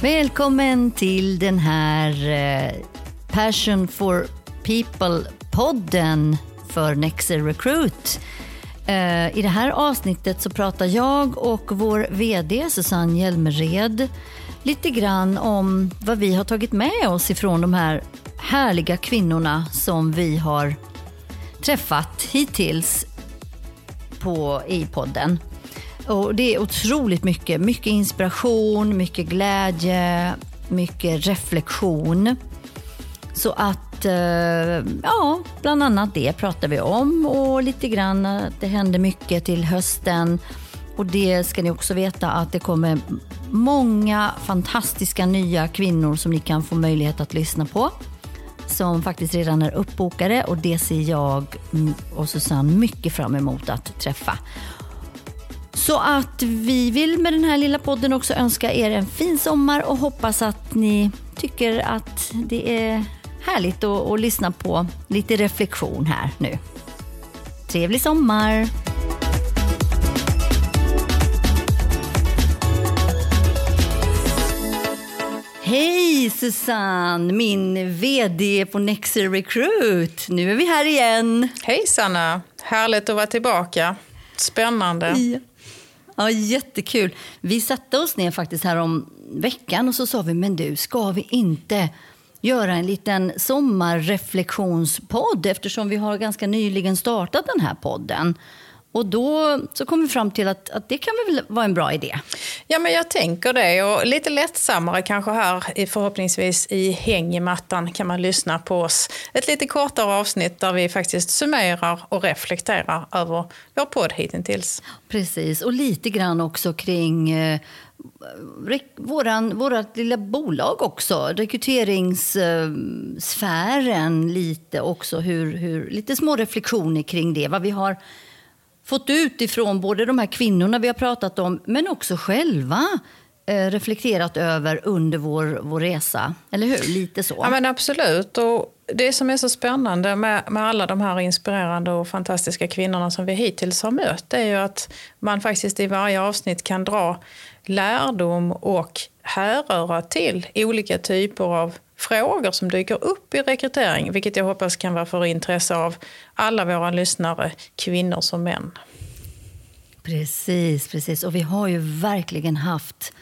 Välkommen till den här eh, Passion for People-podden för Nexer Recruit. Eh, I det här avsnittet så pratar jag och vår VD Susanne Hjelmered lite grann om vad vi har tagit med oss ifrån de här härliga kvinnorna som vi har träffat hittills på, i podden. Och det är otroligt mycket. Mycket inspiration, mycket glädje, mycket reflektion. Så att, eh, ja, bland annat det pratar vi om och lite grann att det händer mycket till hösten. Och det ska ni också veta att det kommer många fantastiska nya kvinnor som ni kan få möjlighet att lyssna på. Som faktiskt redan är uppbokade och det ser jag och Susanne mycket fram emot att träffa. Så att vi vill med den här lilla podden också önska er en fin sommar och hoppas att ni tycker att det är härligt att, att lyssna på lite reflektion här nu. Trevlig sommar! Hej Susanne, min VD på Nexer Recruit. Nu är vi här igen. Hej Sanna, härligt att vara tillbaka. Spännande. Ja. Ja, jättekul. Vi satte oss ner faktiskt här om veckan och så sa vi, men du, ska vi inte göra en liten sommarreflektionspodd eftersom vi har ganska nyligen startat den här podden. Och då så kom vi fram till att, att det kan väl vara en bra idé. Ja, men jag tänker det. Och lite lättsammare kanske här, förhoppningsvis i hängmattan kan man lyssna på oss. Ett lite kortare avsnitt där vi faktiskt summerar och reflekterar över vår podd hittills. Precis, och lite grann också kring eh, våran, vårat lilla bolag också. Rekryteringssfären lite också. Hur, hur, lite små reflektioner kring det. Vad vi har fått ut ifrån både de här kvinnorna vi har pratat om, men också själva eh, reflekterat över under vår, vår resa. Eller hur? Lite så. Ja, men absolut. Och det som är så spännande med, med alla de här inspirerande och fantastiska kvinnorna som vi hittills har mött är ju att man faktiskt i varje avsnitt kan dra lärdom och härröra till olika typer av frågor som dyker upp i rekrytering, vilket jag hoppas kan vara för intresse av alla våra lyssnare, kvinnor som män. Precis, precis. Och vi har ju verkligen haft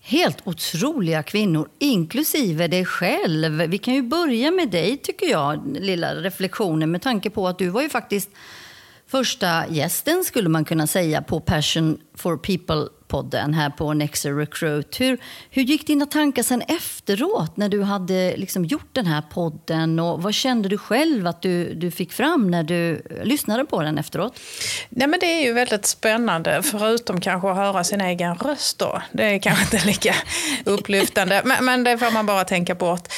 helt otroliga kvinnor, inklusive dig själv. Vi kan ju börja med dig, tycker jag, lilla reflektionen med tanke på att du var ju faktiskt första gästen, skulle man kunna säga, på Passion for People podden här på Nexer Recruit. Hur, hur gick dina tankar sen efteråt när du hade liksom gjort den här podden? Och vad kände du själv att du, du fick fram när du lyssnade på den efteråt? Nej, men det är ju väldigt spännande, förutom kanske att höra sin egen röst. Då. Det är kanske inte lika upplyftande, men, men det får man bara tänka bort.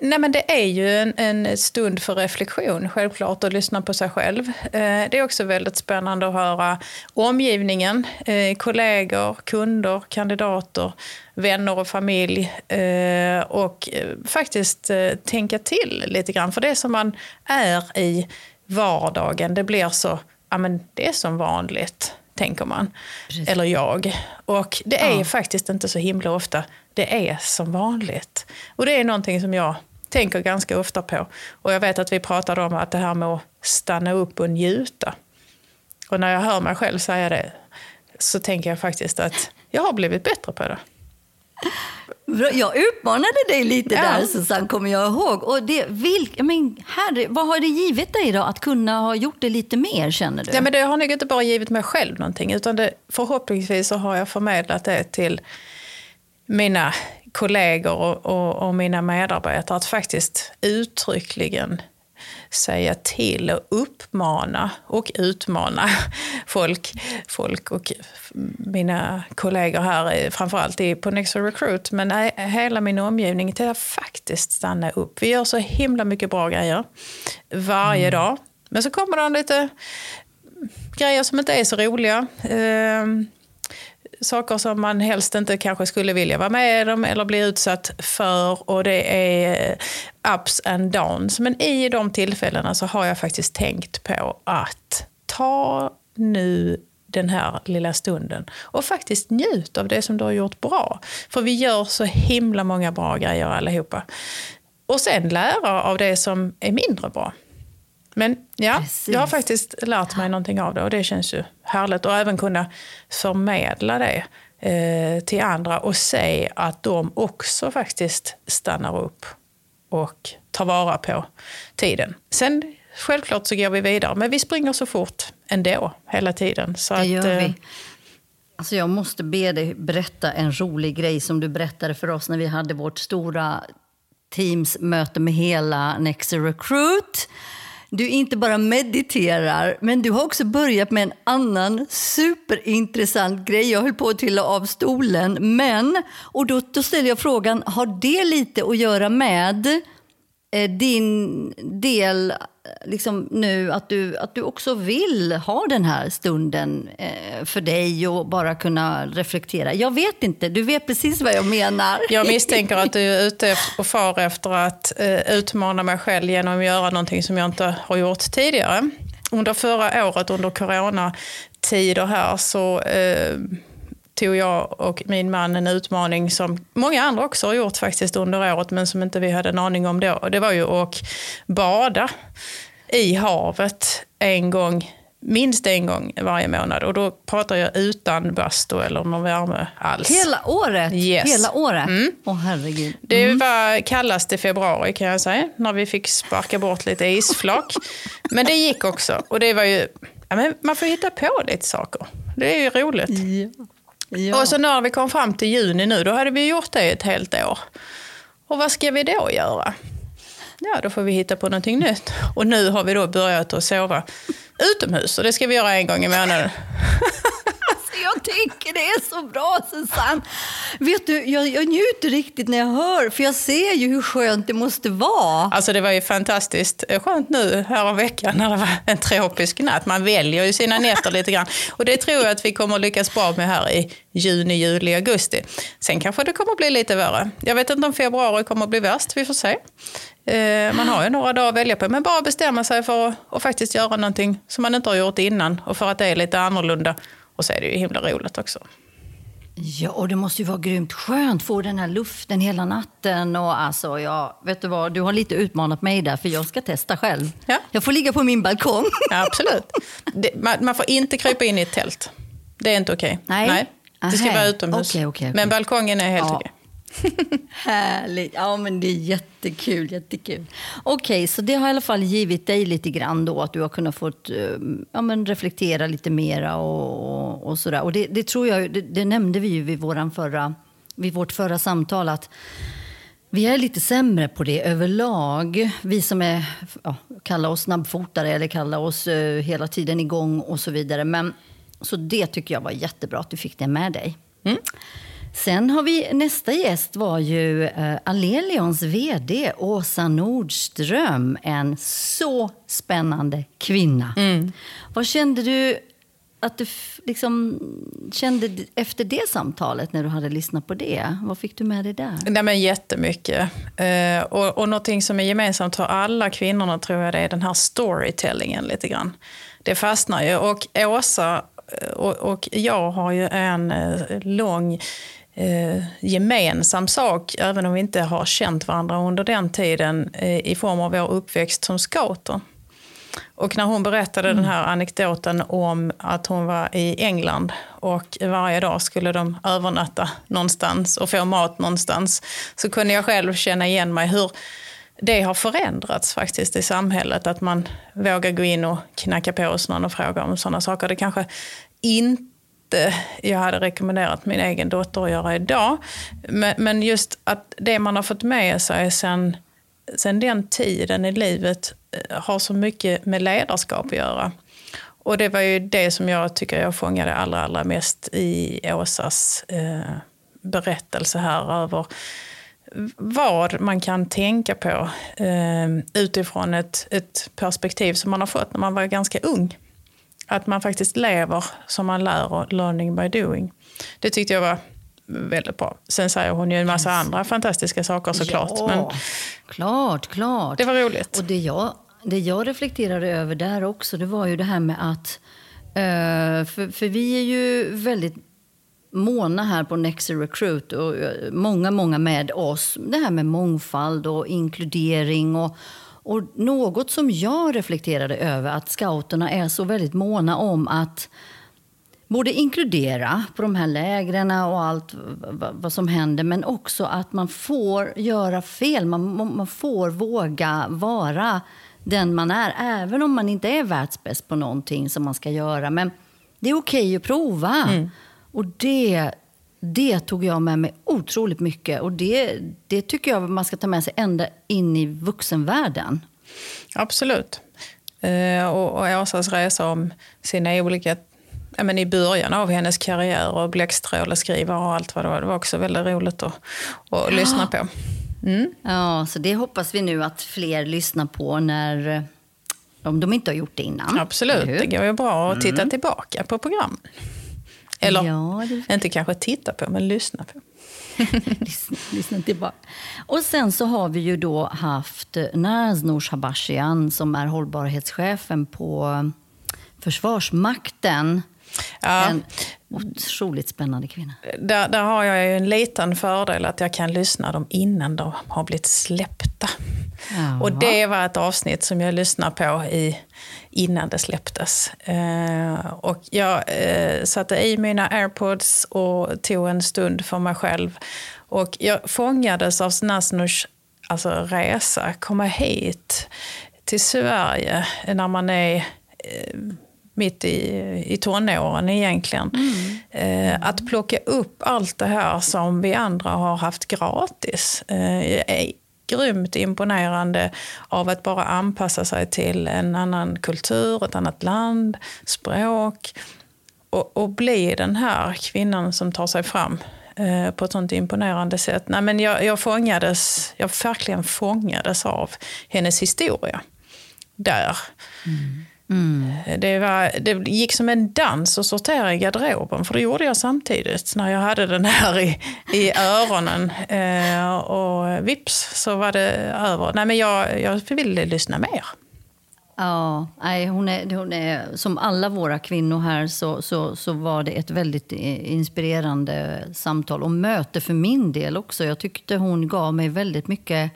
Nej, men det är ju en, en, stund för reflektion, självklart, att lyssna på sig själv. Eh, det är också väldigt spännande att höra omgivningen, eh, kollegor, kunder, kandidater, vänner och familj eh, och eh, faktiskt eh, tänka till lite grann. För det som man är i vardagen, det blir så, ja men det är som vanligt, tänker man. Precis. Eller jag. Och det är ja. faktiskt inte så himla ofta det är som vanligt. Och det är någonting som jag tänker ganska ofta på. Och jag vet att vi pratade om att det här med att stanna upp och njuta. Och när jag hör mig själv säga det så tänker jag faktiskt att jag har blivit bättre på det. Jag utmanade dig lite ja. där, Susanne, kommer jag ihåg. Och det, vilk, men, herre, vad har det givit dig då, att kunna ha gjort det lite mer, känner du? Ja, men det har nog inte bara givit mig själv någonting, utan det, förhoppningsvis så har jag förmedlat det till mina kollegor och, och, och, mina medarbetare att faktiskt uttryckligen säga till och uppmana och utmana folk, folk och mina kollegor här, framförallt på Nexo Recruit, men hela min omgivning till att faktiskt stanna upp. Vi gör så himla mycket bra grejer varje mm. dag. Men så kommer det lite grejer som inte är så roliga. Ehm, saker som man helst inte kanske skulle vilja vara med om eller bli utsatt för. Och det är eh, ups and downs. Men i de tillfällena så har jag faktiskt tänkt på att ta nu den här lilla stunden. Och faktiskt njut av det som du har gjort bra. För vi gör så himla många bra grejer allihopa. Och sen lära av det som är mindre bra. Men ja, Precis. jag har faktiskt lärt mig någonting av det och det känns ju härligt. Och även kunna förmedla det eh, till andra och se att de också faktiskt stannar upp och tar vara på tiden. Sen självklart så går vi vidare, men vi springer så fort ändå hela tiden. Så det gör att, vi. Eh, alltså jag måste be dig berätta en rolig grej som du berättade för oss när vi hade vårt stora Teams-möte med hela Nexer Recruit du inte bara mediterar, men du har också börjat med en annan superintressant grej. Jag höll på att trilla av stolen, men... Och då, då ställer jag frågan, har det lite att göra med eh, din del liksom nu att du, att du också vill ha den här stunden eh, för dig och bara kunna reflektera. Jag vet inte, du vet precis vad jag menar. Jag misstänker att du är ute och far efter att eh, utmana mig själv genom att göra någonting som jag inte har gjort tidigare. Under förra året, under coronatider här, så eh, tog jag och min man en utmaning som många andra också har gjort faktiskt under året men som inte vi hade en aning om då. Det var ju att bada i havet en gång, minst en gång varje månad. Och då pratar jag utan bastu eller någon värme alls. Hela året? Yes. Hela året? Mm. Oh, herregud. Mm. Det var kallast i februari kan jag säga, när vi fick sparka bort lite isflak. Men det gick också. Och det var ju, ja, men man får hitta på lite saker. Det är ju roligt. Ja. Ja. Och så när vi kom fram till juni nu, då hade vi gjort det ett helt år. Och vad ska vi då göra? Ja, då får vi hitta på någonting nytt. Och nu har vi då börjat att sova utomhus och det ska vi göra en gång i månaden. jag tycker det är så bra, Susanne. Vet du, jag, jag njuter riktigt när jag hör, för jag ser ju hur skönt det måste vara. Alltså det var ju fantastiskt skönt nu veckan när det var en tropisk natt. Man väljer ju sina nätter lite grann. Och det tror jag att vi kommer lyckas bra med här i juni, juli, augusti. Sen kanske det kommer bli lite värre. Jag vet inte om februari kommer bli värst, vi får se. Eh, man har ju några dagar att välja på, men bara bestämma sig för att faktiskt göra någonting som man inte har gjort innan och för att det är lite annorlunda och så är det ju himla roligt också. Ja, och det måste ju vara grymt skönt att få den här luften hela natten. Och alltså, ja, vet du vad, du har lite utmanat mig där, för jag ska testa själv. Ja. Jag får ligga på min balkong. Ja, absolut. Det, man, man, får inte krypa in i ett tält. Det är inte okej. Okay. Nej. Nej. Det ska vara utomhus. Okay, okay, Men balkongen är helt ja. okej. Härligt. Ja, men det är jättekul. jättekul. Okej, okay, så det har i alla fall givit dig lite grann då, att du har kunnat få eh, ja, men reflektera lite mera och, och sådär. Och det, det tror jag, det, det, nämnde vi ju vid, våran förra, vid vårt förra samtal, att vi är lite sämre på det överlag. Vi som är, ja, kallar oss snabbfotare eller kallar oss uh, hela tiden igång och så vidare. Men, så det tycker jag var jättebra att du fick det med dig. Mm. Sen har vi nästa gäst var ju eh, Alelions vd Åsa Nordström. En så spännande kvinna. Mm. Vad kände du att du liksom kände efter det samtalet när du hade lyssnat på det? Vad fick du med dig där? Nej, men jättemycket. Eh, och, och någonting som är gemensamt för alla kvinnorna tror jag det är den här storytellingen lite grann. Det fastnar ju. Och Åsa eh, och, och jag har ju en eh, lång eh, gemensam sak, även om vi inte har känt varandra under den tiden, eh, i form av vår uppväxt som scouter. Och när hon berättade mm. den här anekdoten om att hon var i England och varje dag skulle de övernatta någonstans och få mat någonstans, så kunde jag själv känna igen mig hur det har förändrats faktiskt i samhället. Att man vågar gå in och knacka på hos någon och fråga om sådana saker. Det kanske inte inte eh, jag hade rekommenderat min egen dotter att göra idag. Men, just att det man har fått med sig sen, sen den tiden i livet eh, har så mycket med ledarskap att göra. Och det var ju det som jag tycker jag fångade allra, allra mest i Åsas eh, berättelse här över vad man kan tänka på eh, utifrån ett, ett perspektiv som man har fått när man var ganska ung. Att man faktiskt lever som man lär och learning by doing. Det tyckte jag var väldigt bra. Sen säger hon ju en massa yes. andra fantastiska saker såklart. Ja, men klart, klart. Det var roligt. Och det jag, det jag reflekterade över där också, det var ju det här med att Eh, för, för vi är ju väldigt måna här på Nexer Recruit och eh, många, många med oss. Det här med mångfald och inkludering och, och något som jag reflekterade över att scouterna är så väldigt måna om att både inkludera på de här lägren och allt vad som händer men också att man får göra fel. Man, man får våga vara den man är även om man inte är världsbäst på någonting som man ska göra. Men det är okej okay att prova. Mm. Och det, det tog jag med mig otroligt mycket. Och det, det tycker jag man ska ta med sig ända in i vuxenvärlden. Absolut. Eh, och, och Åsas resa om sina olika ja, men i början av hennes karriär och bläckstråleskrivare och allt vad det var. Det var också väldigt roligt att, att lyssna på. Mm. Ja, så det hoppas vi nu att fler lyssnar på när om de inte har gjort det innan. Absolut, det går ju bra att titta mm. tillbaka på programmen. Eller ja, det... inte kanske titta på, men lyssna på. lyssna, lyssna tillbaka. Och sen så har vi ju då haft Naznor Habashian som är hållbarhetschefen på Försvarsmakten. Ja. En otroligt spännande kvinna. Där, där har jag ju en liten fördel att jag kan lyssna dem innan de har blivit släppta. Ja. Och det var ett avsnitt som jag lyssnade på i, innan det släpptes. Eh, och jag eh, satte i mina airpods och tog en stund för mig själv. Och jag fångades av Snasnurs alltså, resa, komma hit till Sverige när man är eh, mitt i, i tonåren egentligen. Mm. Eh, att plocka upp allt det här som vi andra har haft gratis eh, är grymt imponerande av att bara anpassa sig till en annan kultur, ett annat land, språk och, och bli den här kvinnan som tar sig fram eh, på ett sånt imponerande sätt. Nej, men jag, jag fångades, jag verkligen fångades av hennes historia där. Mm. Mm. Det, var, det gick som en dans att sortera i garderoben, för det gjorde jag samtidigt när jag hade den här i, i öronen. Eh, och vips så var det över. Nej, men jag, jag ville lyssna mer. Ja, nej, hon är, hon är, som alla våra kvinnor här så, så, så var det ett väldigt inspirerande samtal och möte för min del också. Jag tyckte hon gav mig väldigt mycket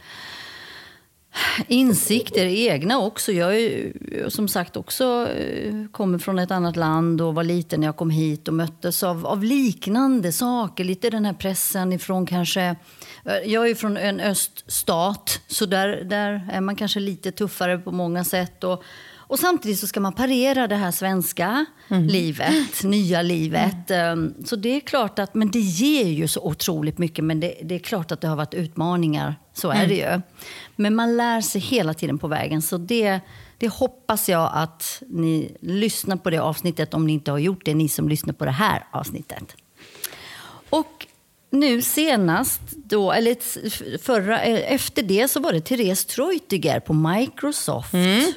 insikter egna också. Jag är som sagt också eh, kommer från ett annat land och var liten när jag kom hit och möttes av, av liknande saker. Lite den här pressen ifrån kanske... Eh, jag är från en öststat, så där, där är man kanske lite tuffare på många sätt. Och, och samtidigt så ska man parera det här svenska mm. livet, nya livet. Mm. Så det är klart att, men det ger ju så otroligt mycket. Men det, det är klart att det har varit utmaningar, så är mm. det ju. Men man lär sig hela tiden på vägen. Så det, det hoppas jag att ni lyssnar på det avsnittet om ni inte har gjort det, ni som lyssnar på det här avsnittet. Och nu senast, då, eller förra, eh, efter det så var det Therese Treutiger på Microsoft. Mm.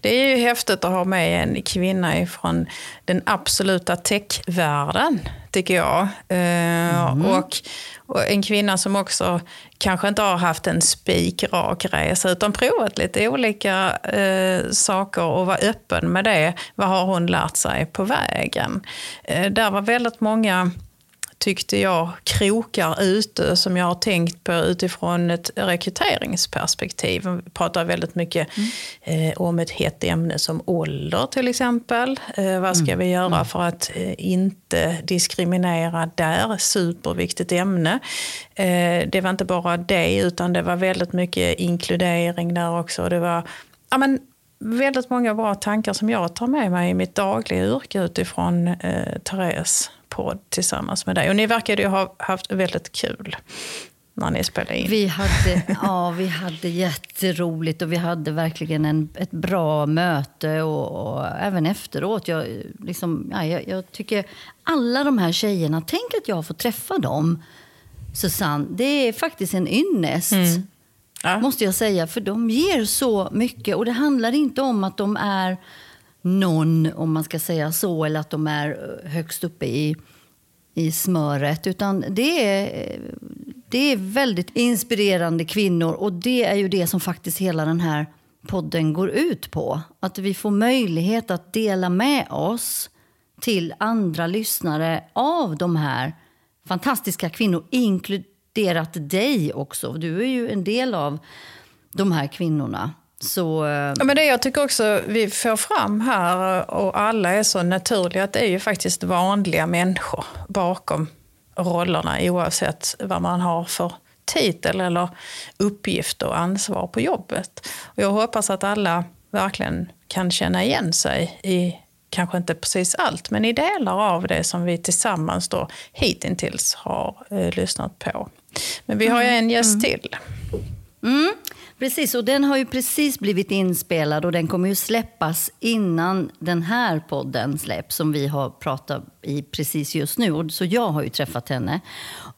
Det är ju häftigt att ha med en kvinna från den absoluta techvärlden, tycker jag. Mm. och, och, en kvinna som också kanske inte har haft en spikrak resa utan provat lite olika eh, saker och var öppen med det. Vad har hon lärt sig på vägen? Eh, där var väldigt många tyckte jag, krokar ute som jag har tänkt på utifrån ett rekryteringsperspektiv. Vi pratar väldigt mycket mm. eh, om ett hett ämne som ålder till exempel. Eh, vad ska mm. vi göra mm. för att eh, inte diskriminera där? Superviktigt ämne. Eh, det var inte bara det, utan det var väldigt mycket inkludering där också. Det var ja, men, väldigt många bra tankar som jag tar med mig i mitt dagliga yrke utifrån eh, Therese podd tillsammans med dig. Och ni verkade ju ha haft väldigt kul när ni spelade in. Vi hade, ja, vi hade jätteroligt och vi hade verkligen en, ett bra möte. Och, och även efteråt. Jag, liksom, ja, jag, jag, tycker alla de här tjejerna, tänk att jag fått träffa dem. Susanne, det är faktiskt en ynnest. Mm. Ja. Måste jag säga, för de ger så mycket. Och det handlar inte om att de är någon, om man ska säga så, eller att de är eh, högst uppe i, i smöret. Utan det är, det är väldigt inspirerande kvinnor och det är ju det som faktiskt hela den här podden går ut på. Att vi får möjlighet att dela med oss till andra lyssnare av de här fantastiska kvinnor, inkluderat dig också. Du är ju en del av de här kvinnorna. Så, eh, ja, men det jag tycker också vi får fram här, och alla är så naturliga, att det är ju faktiskt vanliga människor bakom rollerna oavsett vad man har för titel eller uppgift och ansvar på jobbet. Och jag hoppas att alla verkligen kan känna igen sig i, kanske inte precis allt, men i delar av det som vi tillsammans då hittills har eh, lyssnat på. Men vi har ju en gäst mm. till. Mm. Precis, och den har ju precis blivit inspelad och den kommer ju släppas innan den här podden släpps som vi har pratat i precis just nu. Så jag har ju träffat henne.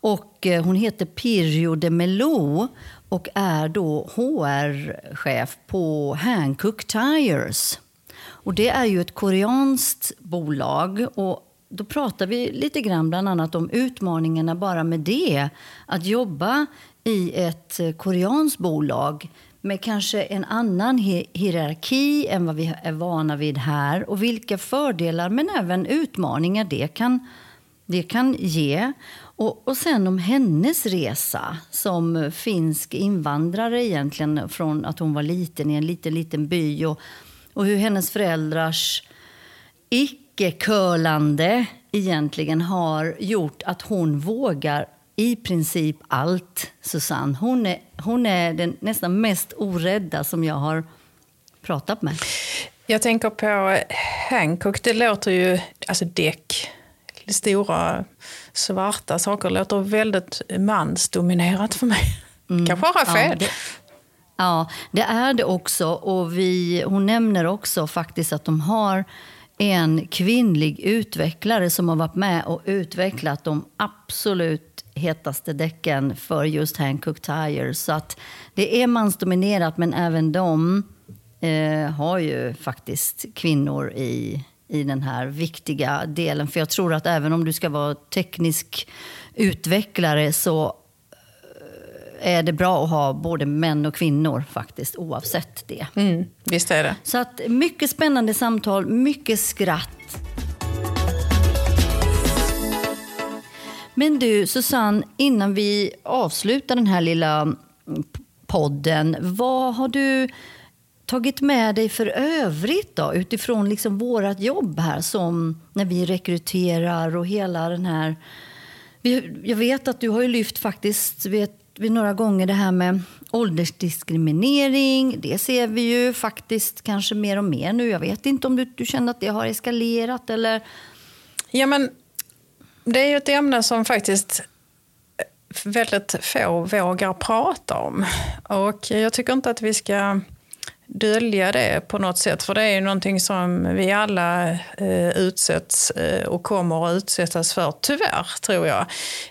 Och eh, hon heter Pirjo de Melo och är då HR-chef på Hankook Tires. Och det är ju ett koreanskt bolag. Och då pratar vi lite grann bland annat om utmaningarna bara med det. Att jobba i ett eh, koreanskt bolag med kanske en annan hierarki än vad vi är vana vid här och vilka fördelar men även utmaningar det kan, det kan ge. Och, och sen om hennes resa som finsk invandrare egentligen från att hon var liten i en liten, liten by och, och hur hennes föräldrars icke-curlande egentligen har gjort att hon vågar i princip allt, Susanne. Hon är, hon är den nästan mest orädda som jag har pratat med. Jag tänker på Hancock, det låter ju, alltså däck, stora svarta saker, låter väldigt mansdominerat för mig. Mm. Kanske har jag fel. Ja, det, ja, det är det också. Och vi, hon nämner också faktiskt att de har en kvinnlig utvecklare som har varit med och utvecklat de absolut hetaste däcken för just Hankook Tires. Så att det är mansdominerat, men även de eh, har ju faktiskt kvinnor i, i den här viktiga delen. För jag tror att även om du ska vara teknisk utvecklare så är det bra att ha både män och kvinnor faktiskt, oavsett det. Mm, visst är det. Så att mycket spännande samtal, mycket skratt Men du, Susanne, innan vi avslutar den här lilla podden, vad har du tagit med dig för övrigt då, utifrån liksom vårt jobb här som när vi rekryterar och hela den här... Jag vet att du har lyft faktiskt vet, vi några gånger det här med åldersdiskriminering. Det ser vi ju faktiskt kanske mer och mer nu. Jag vet inte om du, du känner att det har eskalerat eller... Ja, men det är ju ett ämne som faktiskt väldigt få vågar prata om. Och jag tycker inte att vi ska dölja det på något sätt. För det är ju någonting som vi alla eh, utsätts eh, och kommer att utsättas för, tyvärr, tror jag.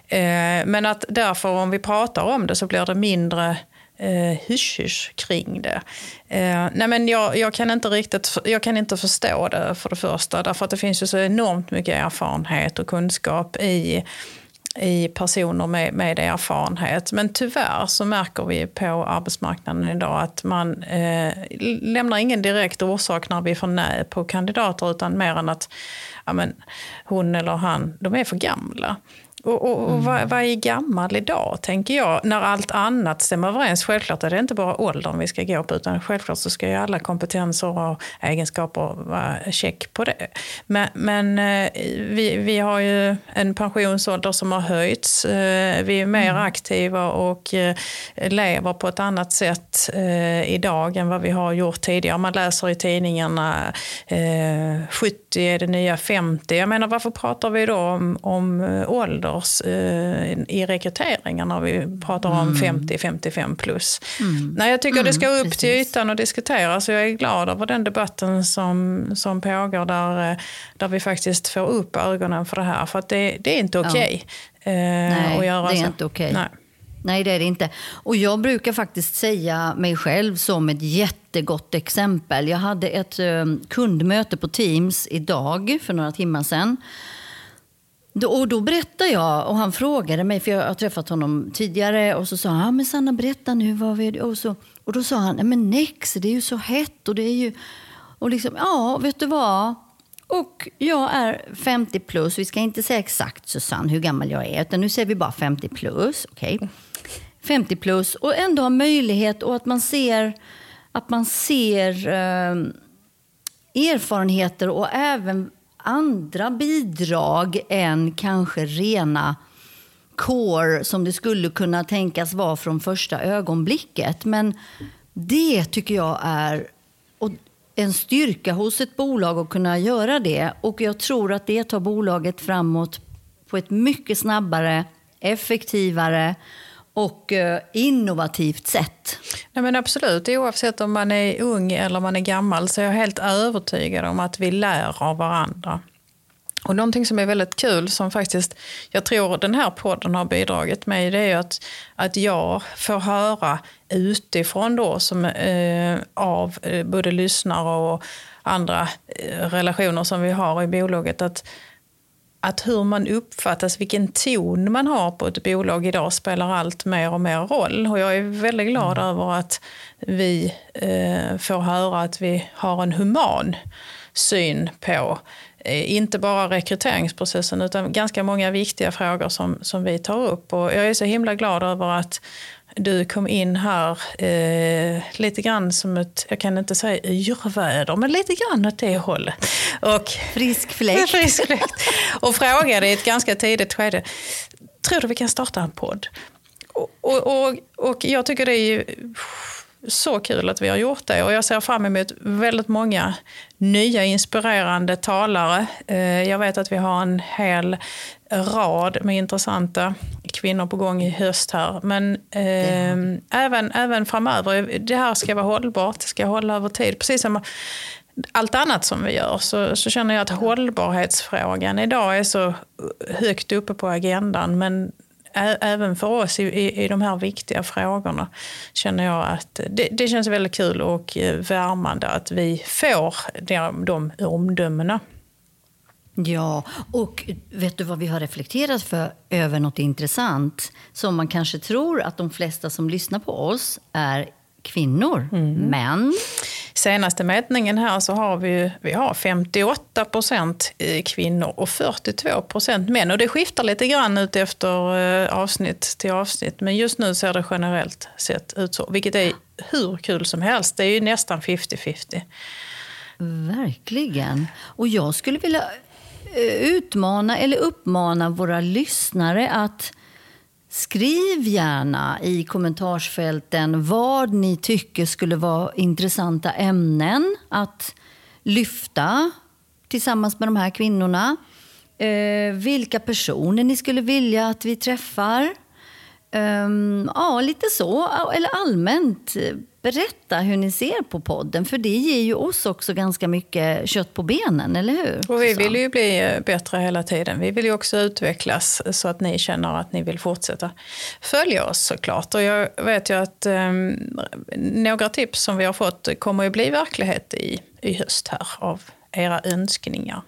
Eh, men att därför, om vi pratar om det, så blir det mindre eh, hysch kring det. Eh, nej men jag, jag, kan inte riktigt jag kan inte förstå det för det första. Därför att det finns ju så enormt mycket erfarenhet och kunskap i i personer med, med erfarenhet. Men tyvärr så märker vi på arbetsmarknaden idag att man eh, lämnar ingen direkt orsak när vi får nej på kandidater utan mer än att ja, men, hon eller han, de är för gamla. Och, och, och mm. vad, vad är gammal idag, tänker jag, när allt annat stämmer överens? Självklart är det inte bara åldern vi ska gå på, utan självklart så ska ju alla kompetenser och egenskaper vara check på det. Men, men eh, vi, vi har ju en pensionsålder som har höjts. Eh, vi är mer mm. aktiva och eh, lever på ett annat sätt idag än vad vi har gjort tidigare. Man läser i tidningarna 70 är det nya 50. Jag menar, varför pratar vi då om, om ålder? ålders eh, i rekryteringen när vi pratar om 50-55 mm. plus. Mm. Nej, jag tycker mm, det ska upp precis. till ytan och diskuteras och jag är glad över den debatten som, som pågår där, eh, där vi faktiskt får upp ögonen för det här. För att det, det är inte okej okay, ja. eh, så. det är inte okej. Okay. Nej, det är det inte. Och jag brukar faktiskt säga mig själv som ett jättegott exempel. Jag hade ett eh, kundmöte på Teams idag för några timmar sedan. Då, och då berättade jag, och han frågade mig, för jag har träffat honom tidigare, och så sa han, ah, men Sanna berätta nu, vad vi... Och så och då sa han, nej men Nex, det är ju så hett och det är ju... Och liksom, ja, vet du vad? Och jag är 50 plus. Vi ska inte säga exakt Susanne hur gammal jag är, utan nu säger vi bara 50 plus. Okay. 50 plus och ändå ha möjlighet och att man ser, att man ser eh, erfarenheter och även andra bidrag än kanske rena core som det skulle kunna tänkas vara från första ögonblicket. Men det tycker jag är en styrka hos ett bolag att kunna göra det. Och jag tror att det tar bolaget framåt på ett mycket snabbare, effektivare och eh, innovativt sätt. Nej, men absolut, oavsett om man är ung eller man är gammal så är jag helt övertygad om att vi lär av varandra. Och någonting som är väldigt kul som faktiskt jag tror den här podden har bidragit med det är att, att jag får höra utifrån då som, eh, av eh, både lyssnare och andra eh, relationer som vi har i bolaget att, att hur man uppfattas, vilken ton man har på ett bolag idag spelar allt mer och mer roll. Och jag är väldigt glad mm. över att vi eh, får höra att vi har en human syn på Eh, inte bara rekryteringsprocessen utan ganska många viktiga frågor som, som vi tar upp. Och jag är så himla glad över att du kom in här eh, lite grann som ett, jag kan inte säga yrväder, men lite grann åt det hållet. Och, frisk fläkt. frisk fläkt. Och frågade i ett ganska tidigt skede, tror du vi kan starta en podd? Och, och, och, och jag tycker det är ju så kul att vi har gjort det och jag ser fram emot väldigt många nya inspirerande talare. Eh, jag vet att vi har en hel rad med intressanta kvinnor på gång i höst här. Men eh, även, även framöver, det här ska vara hållbart, det ska hålla över tid. Precis som allt annat som vi gör så, så känner jag att hållbarhetsfrågan idag är så högt uppe på agendan. Men även för oss i, i, i de här viktiga frågorna känner jag att det, det känns väldigt kul och eh, värmande att vi får de, de omdömena. Ja, och vet du vad vi har reflekterat för över något intressant som man kanske tror att de flesta som lyssnar på oss är kvinnor. Mm. Men senaste mätningen här så har vi, vi har 58 procent kvinnor och 42 procent män. Och det skiftar lite grann ut efter eh, avsnitt till avsnitt. Men just nu ser det generellt sett ut så. Vilket är hur kul som helst. Det är ju nästan 50-50. Verkligen. Och jag skulle vilja eh, utmana eller uppmana våra lyssnare att Skriv gärna i kommentarsfälten vad ni tycker skulle vara intressanta ämnen att lyfta tillsammans med de här kvinnorna. Eh, vilka personer ni skulle vilja att vi träffar. Um, ja, lite så. Eller allmänt berätta hur ni ser på podden. För det ger ju oss också ganska mycket kött på benen, eller hur? Och vi vill ju bli eh, bättre hela tiden. Vi vill ju också utvecklas så att ni känner att ni vill fortsätta följa oss såklart. Och jag vet ju att um, några tips som vi har fått kommer ju bli verklighet i, i höst här av era önskningar.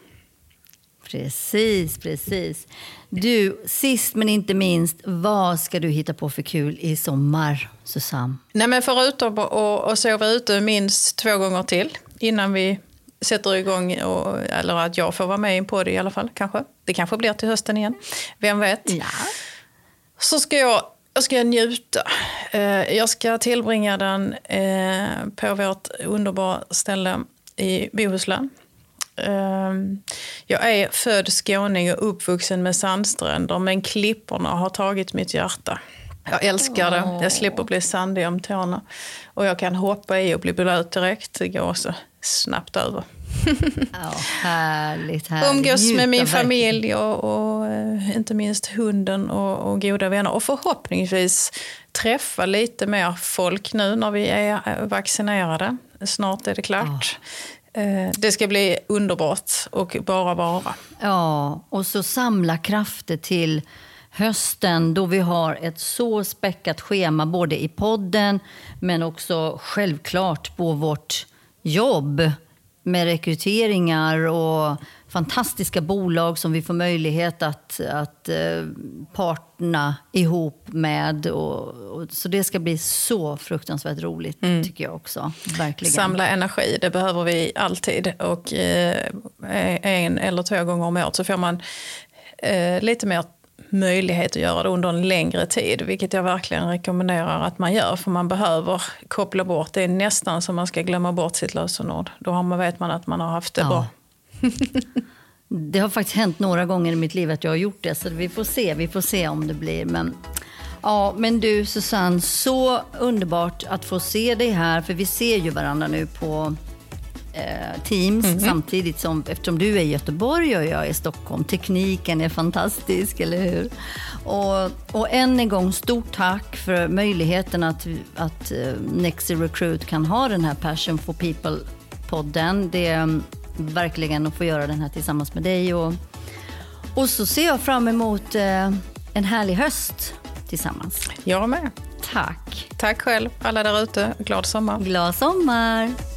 Precis, precis. Du, sist men inte minst, vad ska du hitta på för kul i sommar, Susanne? Nej, men förutom att sova ute minst två gånger till innan vi sätter igång, och, eller att jag får vara med på det i alla fall, kanske. Det kanske blir till hösten igen, vem vet? Ja. Så ska jag, jag ska njuta. Eh, jag ska tillbringa den eh, på vårt underbara ställe i Bohuslän. Ehm, jag är född skåning och uppvuxen med sandstränder men klipporna har tagit mitt hjärta. Jag älskar det. Jag slipper bli sandig om tårna. Och jag kan hoppa i och bli blöt direkt. Det går så snabbt över. ja, härligt, härligt. Umgås med min familj och, och, eh, inte minst hunden och, och goda vänner. Och förhoppningsvis träffa lite mer folk nu när vi är vaccinerade. Snart är det klart. Eh, det ska bli underbart och bara vara. Ja, och så samla krafter till hösten då vi har ett så späckat schema både i podden men också självklart på vårt jobb med rekryteringar och fantastiska bolag som vi får möjlighet att, att eh, partna ihop med. Och, och, så det ska bli så fruktansvärt roligt, mm. tycker jag också. Verkligen. Samla energi, det behöver vi alltid. Och eh, en eller två gånger om året så får man eh, lite mer möjlighet att göra det under en längre tid, vilket jag verkligen rekommenderar att man gör, för man behöver koppla bort. Det är nästan som man ska glömma bort sitt lösenord. Då har man, vet man att man har haft det ja. bra. det har faktiskt hänt några gånger i mitt liv att jag har gjort det, så vi får se, vi får se om det blir. Men, ja, men du Susanne, så underbart att få se dig här, för vi ser ju varandra nu på Teams mm -hmm. samtidigt som, eftersom du är i Göteborg och jag är i Stockholm. Tekniken är fantastisk, eller hur? Och, och än en gång, stort tack för möjligheten att, att uh, Nexi Recruit kan ha den här Passion for People-podden. Det är um, verkligen att få göra den här tillsammans med dig. Och, och så ser jag fram emot uh, en härlig höst tillsammans. Jag med. Tack. Tack själv, alla där ute. Glad sommar. Glad sommar.